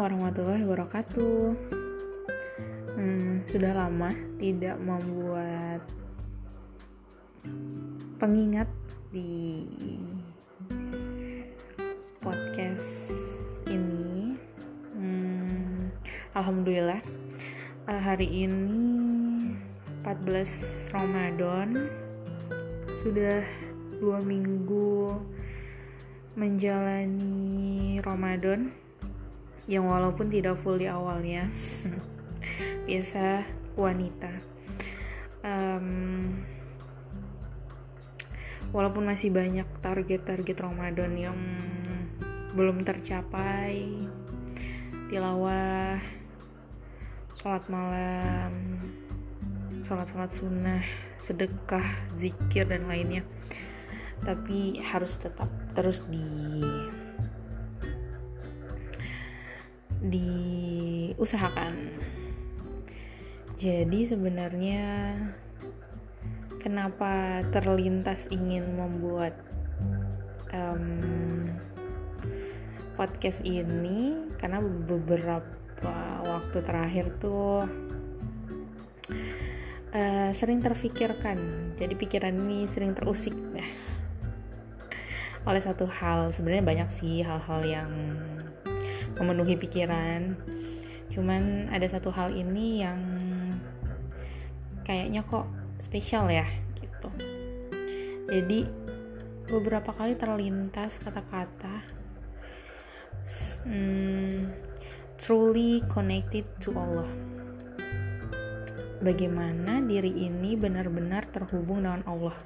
warahmatullahi wabarakatuh. Hmm, sudah lama tidak membuat pengingat di podcast ini. Hmm, Alhamdulillah uh, hari ini 14 Ramadan sudah dua minggu menjalani Ramadan yang walaupun tidak full di awalnya. Biasa wanita. Um, walaupun masih banyak target-target Ramadan yang belum tercapai tilawah sholat malam sholat-sholat sunnah sedekah zikir dan lainnya. Tapi harus tetap terus di diusahakan. Jadi sebenarnya kenapa terlintas ingin membuat um, podcast ini karena beberapa waktu terakhir tuh uh, sering terfikirkan. Jadi pikiran ini sering terusik ya oleh satu hal. Sebenarnya banyak sih hal-hal yang memenuhi pikiran. Cuman ada satu hal ini yang kayaknya kok spesial ya gitu. Jadi beberapa kali terlintas kata-kata hmm, truly connected to Allah. Bagaimana diri ini benar-benar terhubung dengan Allah.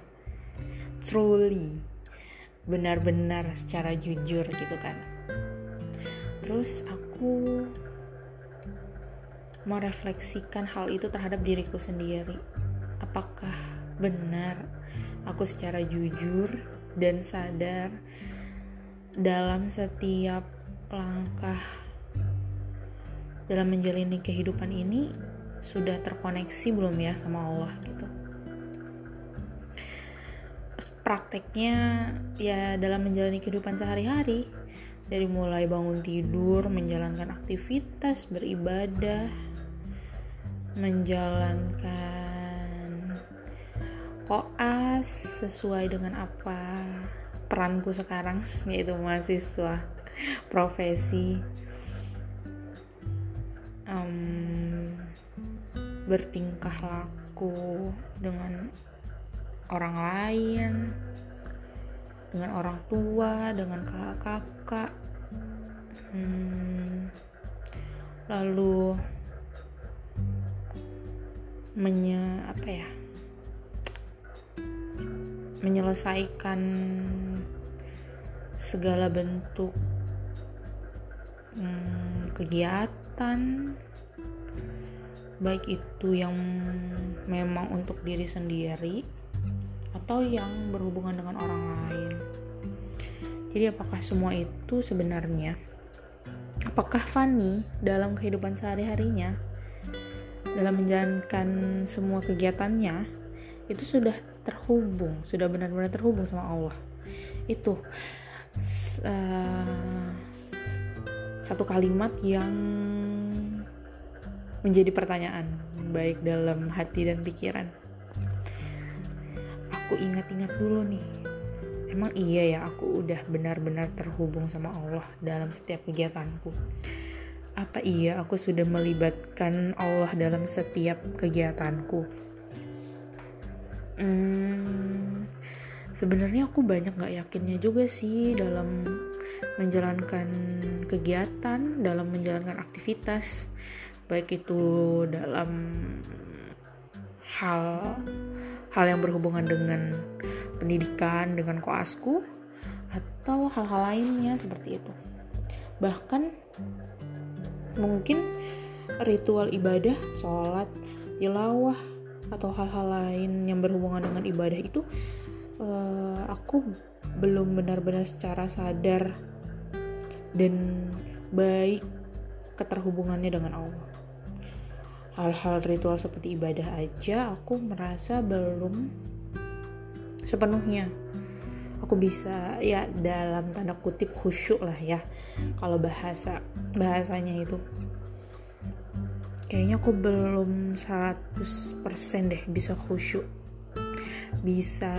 Truly. Benar-benar secara jujur gitu kan terus aku merefleksikan hal itu terhadap diriku sendiri. Apakah benar aku secara jujur dan sadar dalam setiap langkah dalam menjalani kehidupan ini sudah terkoneksi belum ya sama Allah gitu? Prakteknya ya dalam menjalani kehidupan sehari-hari dari mulai bangun tidur, menjalankan aktivitas, beribadah, menjalankan koas sesuai dengan apa peranku sekarang yaitu mahasiswa profesi. Um, bertingkah laku dengan orang lain dengan orang tua dengan kakak-kakak hmm, lalu menye apa ya? Menyelesaikan segala bentuk hmm, kegiatan baik itu yang memang untuk diri sendiri atau yang berhubungan dengan orang lain. Jadi apakah semua itu sebenarnya? Apakah Fanny dalam kehidupan sehari-harinya? Dalam menjalankan semua kegiatannya? Itu sudah terhubung, sudah benar-benar terhubung sama Allah. Itu uh, satu kalimat yang menjadi pertanyaan baik dalam hati dan pikiran. Aku ingat-ingat dulu nih emang iya ya aku udah benar-benar terhubung sama Allah dalam setiap kegiatanku. Apa iya aku sudah melibatkan Allah dalam setiap kegiatanku? Hmm, sebenarnya aku banyak gak yakinnya juga sih dalam menjalankan kegiatan dalam menjalankan aktivitas baik itu dalam hal hal yang berhubungan dengan pendidikan, dengan koasku, atau hal-hal lainnya seperti itu. Bahkan mungkin ritual ibadah, sholat, tilawah, atau hal-hal lain yang berhubungan dengan ibadah itu uh, aku belum benar-benar secara sadar dan baik keterhubungannya dengan Allah hal-hal ritual seperti ibadah aja aku merasa belum sepenuhnya. Aku bisa ya dalam tanda kutip khusyuk lah ya kalau bahasa bahasanya itu. Kayaknya aku belum 100% deh bisa khusyuk. Bisa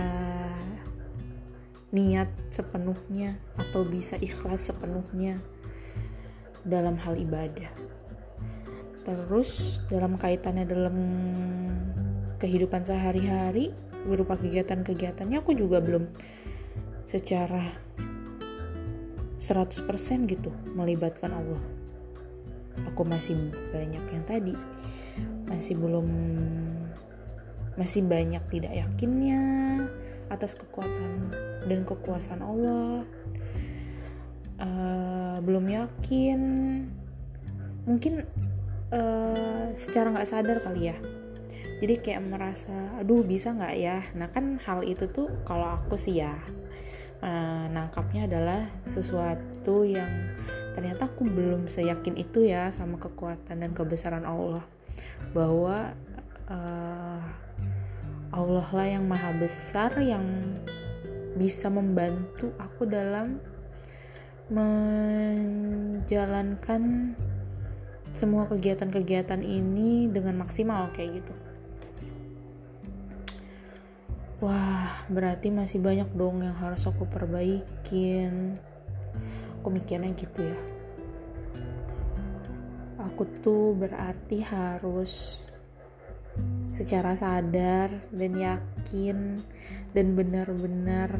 niat sepenuhnya atau bisa ikhlas sepenuhnya dalam hal ibadah. Terus dalam kaitannya dalam kehidupan sehari-hari berupa kegiatan-kegiatannya aku juga belum secara 100% gitu melibatkan Allah. Aku masih banyak yang tadi masih belum masih banyak tidak yakinnya atas kekuatan dan kekuasaan Allah. Uh, belum yakin. Mungkin uh, secara nggak sadar kali ya jadi kayak merasa aduh bisa nggak ya nah kan hal itu tuh kalau aku sih ya uh, nangkapnya adalah sesuatu yang ternyata aku belum seyakin itu ya sama kekuatan dan kebesaran Allah bahwa uh, Allah lah yang maha besar yang bisa membantu aku dalam menjalankan semua kegiatan-kegiatan ini dengan maksimal kayak gitu. Wah, berarti masih banyak dong yang harus aku perbaikin. Aku mikirnya gitu ya. Aku tuh berarti harus secara sadar dan yakin dan benar-benar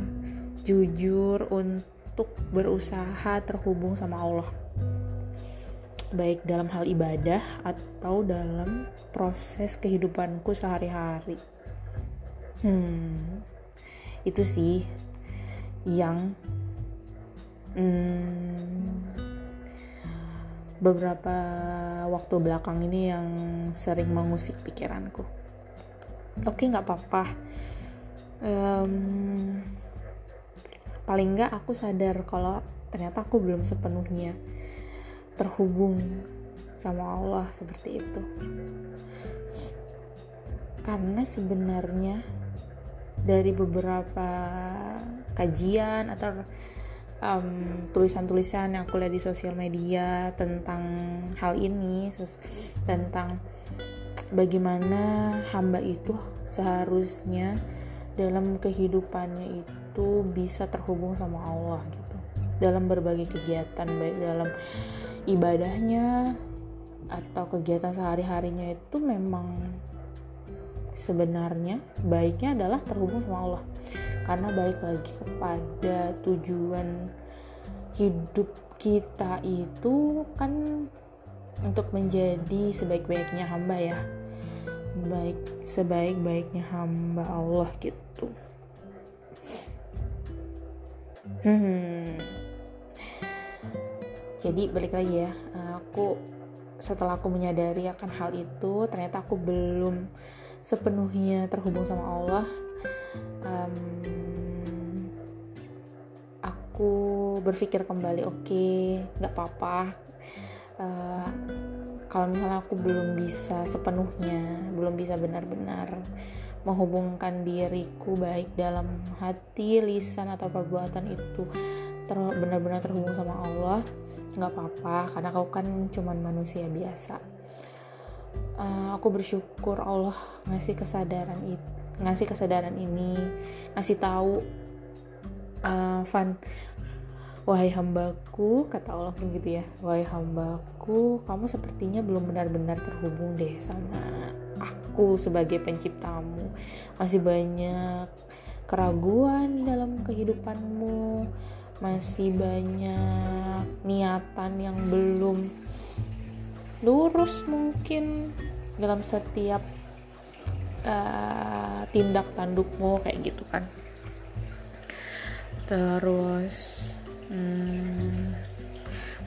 jujur untuk berusaha terhubung sama Allah baik dalam hal ibadah atau dalam proses kehidupanku sehari-hari. Hmm, itu sih yang hmm, beberapa waktu belakang ini yang sering mengusik pikiranku. Oke, nggak apa-apa. Um, paling nggak aku sadar kalau ternyata aku belum sepenuhnya terhubung sama Allah seperti itu karena sebenarnya dari beberapa kajian atau tulisan-tulisan yang aku lihat di sosial media tentang hal ini tentang bagaimana hamba itu seharusnya dalam kehidupannya itu bisa terhubung sama Allah gitu. Dalam berbagai kegiatan baik dalam ibadahnya atau kegiatan sehari-harinya itu memang sebenarnya baiknya adalah terhubung sama Allah. Karena baik lagi kepada tujuan hidup kita itu kan untuk menjadi sebaik-baiknya hamba ya. Baik sebaik-baiknya hamba Allah gitu. Hmm. Jadi balik lagi ya aku setelah aku menyadari akan hal itu ternyata aku belum sepenuhnya terhubung sama Allah um, aku berpikir kembali oke okay, nggak apa-apa. Uh, kalau misalnya aku belum bisa sepenuhnya belum bisa benar-benar menghubungkan diriku baik dalam hati lisan atau perbuatan itu ter benar-benar terhubung sama Allah nggak apa-apa karena kau kan cuman manusia biasa uh, aku bersyukur Allah ngasih kesadaran itu ngasih kesadaran ini ngasih tahu uh, Van wahai hambaku kata Allah kan gitu ya wahai hambaku kamu sepertinya belum benar-benar terhubung deh sama aku sebagai penciptamu. Masih banyak keraguan dalam kehidupanmu masih banyak niatan yang belum lurus mungkin dalam setiap uh, tindak tandukmu kayak gitu kan. Terus hmm,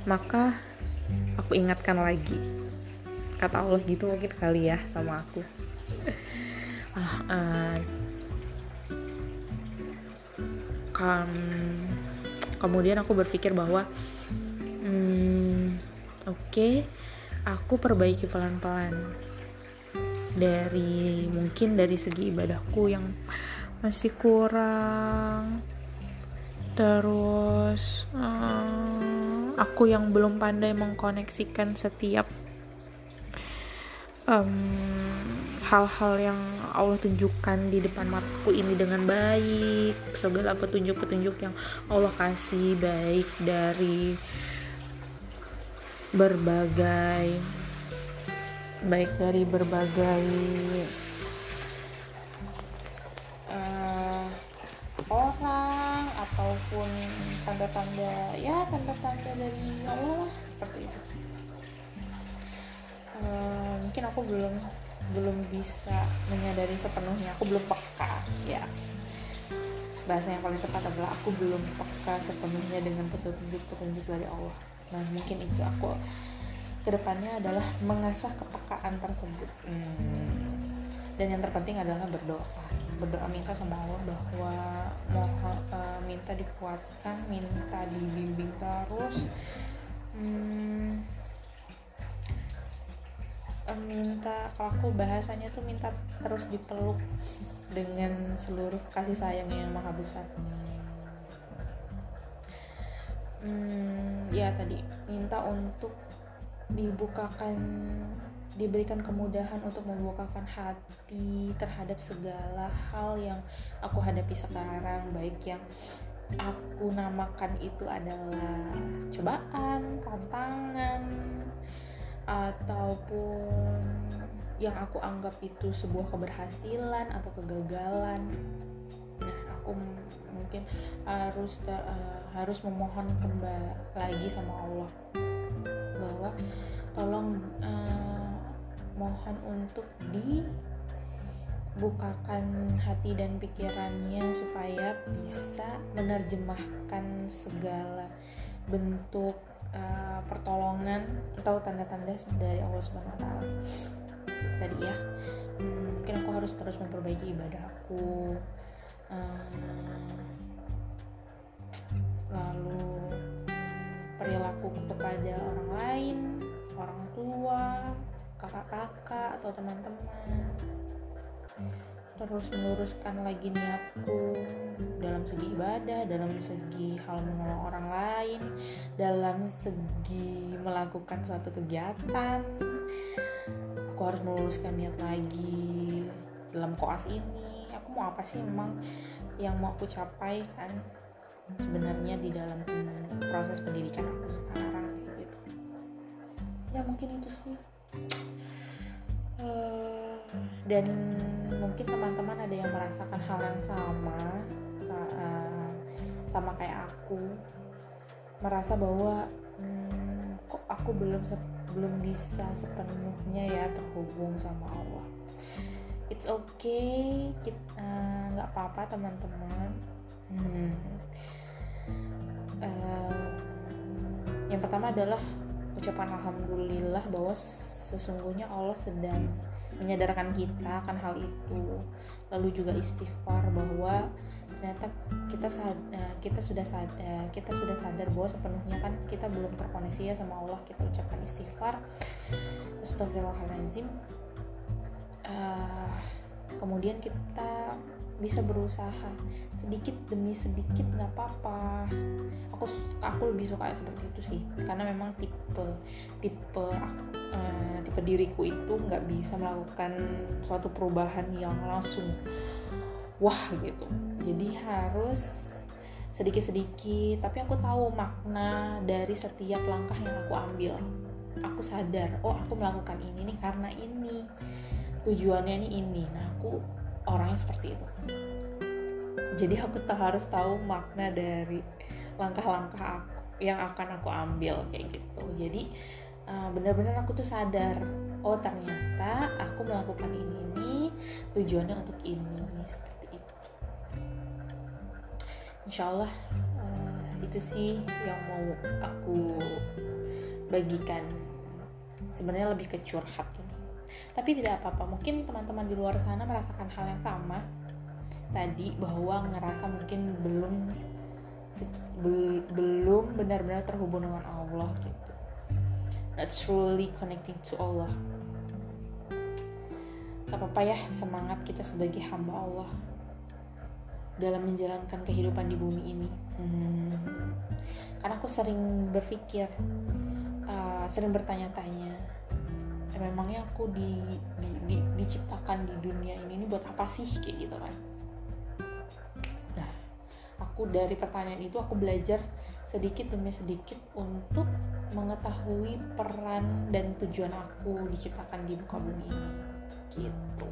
maka aku ingatkan lagi. Kata Allah gitu mungkin kali ya sama aku. Ah, uh, kan kemudian aku berpikir bahwa hmm, oke okay, aku perbaiki pelan-pelan. Dari mungkin dari segi ibadahku yang masih kurang. Terus um, aku yang belum pandai mengkoneksikan setiap hal-hal um, yang Allah tunjukkan di depan mataku ini dengan baik. Segala petunjuk-petunjuk yang Allah kasih baik dari berbagai baik dari berbagai uh, orang ataupun tanda-tanda ya tanda-tanda dari Allah lah seperti itu. Uh, mungkin aku belum belum bisa menyadari sepenuhnya aku belum peka ya. Bahasa yang paling tepat adalah aku belum peka sepenuhnya dengan petunjuk-petunjuk dari Allah nah mungkin itu aku ke depannya adalah mengasah kepekaan tersebut. Hmm. dan yang terpenting adalah berdoa. Berdoa minta sama Allah bahwa mohon uh, minta dikuatkan minta dibimbing terus. Hmm, uh, minta kalau aku bahasanya tuh minta terus dipeluk dengan seluruh kasih sayang yang maha besar hmm, ya tadi minta untuk dibukakan diberikan kemudahan untuk membukakan hati terhadap segala hal yang aku hadapi sekarang baik yang aku namakan itu adalah cobaan, tantangan ataupun yang aku anggap itu sebuah keberhasilan atau kegagalan. Nah, aku mungkin harus uh, harus memohon kembali lagi sama Allah bahwa tolong uh, mohon untuk dibukakan hati dan pikirannya supaya bisa menerjemahkan segala bentuk uh, pertolongan atau tanda-tanda dari Allah Subhanahu wa taala. Tadi ya. Hmm, mungkin aku harus terus memperbaiki ibadah aku. Uh, lalu perilaku kepada orang lain, orang tua, kakak-kakak atau teman-teman terus meluruskan lagi niatku dalam segi ibadah, dalam segi hal menolong orang lain, dalam segi melakukan suatu kegiatan. Aku harus meluruskan niat lagi dalam koas ini. Mau apa sih memang yang mau aku capai kan sebenarnya di dalam proses pendidikan aku sekarang gitu. Ya mungkin itu sih. Uh, dan mungkin teman-teman ada yang merasakan hal yang sama uh, sama kayak aku merasa bahwa hmm, kok aku belum belum bisa sepenuhnya ya terhubung sama Allah it's okay eh, nggak uh, apa-apa teman-teman. Hmm. uh, yang pertama adalah ucapan alhamdulillah bahwa sesungguhnya Allah sedang menyadarkan kita akan hal itu. Lalu juga istighfar bahwa ternyata kita sadar, kita sudah sadar kita sudah sadar bahwa sepenuhnya kan kita belum terkoneksi ya sama Allah. Kita ucapkan istighfar. Astagfirullahaladzim uh, kemudian kita bisa berusaha sedikit demi sedikit nggak apa-apa. Aku aku lebih suka seperti itu sih karena memang tipe tipe uh, tipe diriku itu nggak bisa melakukan suatu perubahan yang langsung wah gitu. Jadi harus sedikit-sedikit tapi aku tahu makna dari setiap langkah yang aku ambil. Aku sadar oh aku melakukan ini nih karena ini tujuannya nih ini. Nah aku orangnya seperti itu. Jadi aku harus tahu makna dari langkah-langkah aku yang akan aku ambil kayak gitu. Jadi uh, benar-benar aku tuh sadar oh ternyata aku melakukan ini nih tujuannya untuk ini seperti itu. Insyaallah uh, itu sih yang mau aku bagikan. Sebenarnya lebih ke curhat. ini tapi tidak apa-apa mungkin teman-teman di luar sana merasakan hal yang sama tadi bahwa ngerasa mungkin belum bel, belum benar-benar terhubung dengan Allah gitu. Not truly connecting to Allah. Gak apa-apa ya semangat kita sebagai hamba Allah dalam menjalankan kehidupan di bumi ini. Hmm. karena aku sering berpikir uh, sering bertanya-tanya memangnya aku di, di, di, diciptakan di dunia ini ini buat apa sih? Kayak gitu kan. Nah aku dari pertanyaan itu aku belajar sedikit demi sedikit untuk mengetahui peran dan tujuan aku diciptakan di muka bumi ini. Gitu.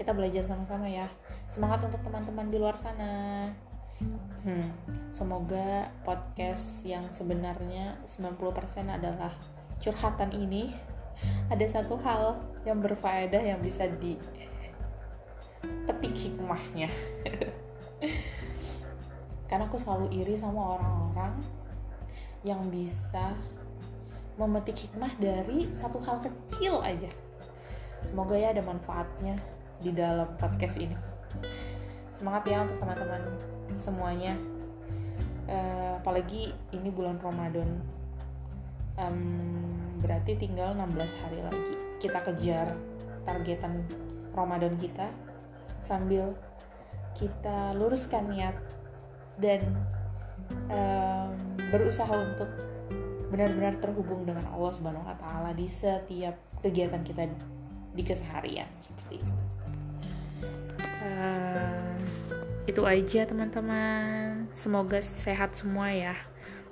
Kita belajar sama-sama ya. Semangat untuk teman-teman di luar sana. Hmm, semoga podcast yang sebenarnya 90% adalah curhatan ini ada satu hal yang berfaedah yang bisa di petik hikmahnya. Karena aku selalu iri sama orang-orang yang bisa memetik hikmah dari satu hal kecil aja. Semoga ya ada manfaatnya di dalam podcast ini. Semangat ya untuk teman-teman semuanya. Uh, apalagi ini bulan Ramadan um, berarti tinggal 16 hari lagi. Kita kejar targetan Ramadan kita sambil kita luruskan niat dan um, berusaha untuk benar-benar terhubung dengan Allah Subhanahu wa taala di setiap kegiatan kita di keseharian seperti itu. Uh, itu aja teman-teman. Semoga sehat semua ya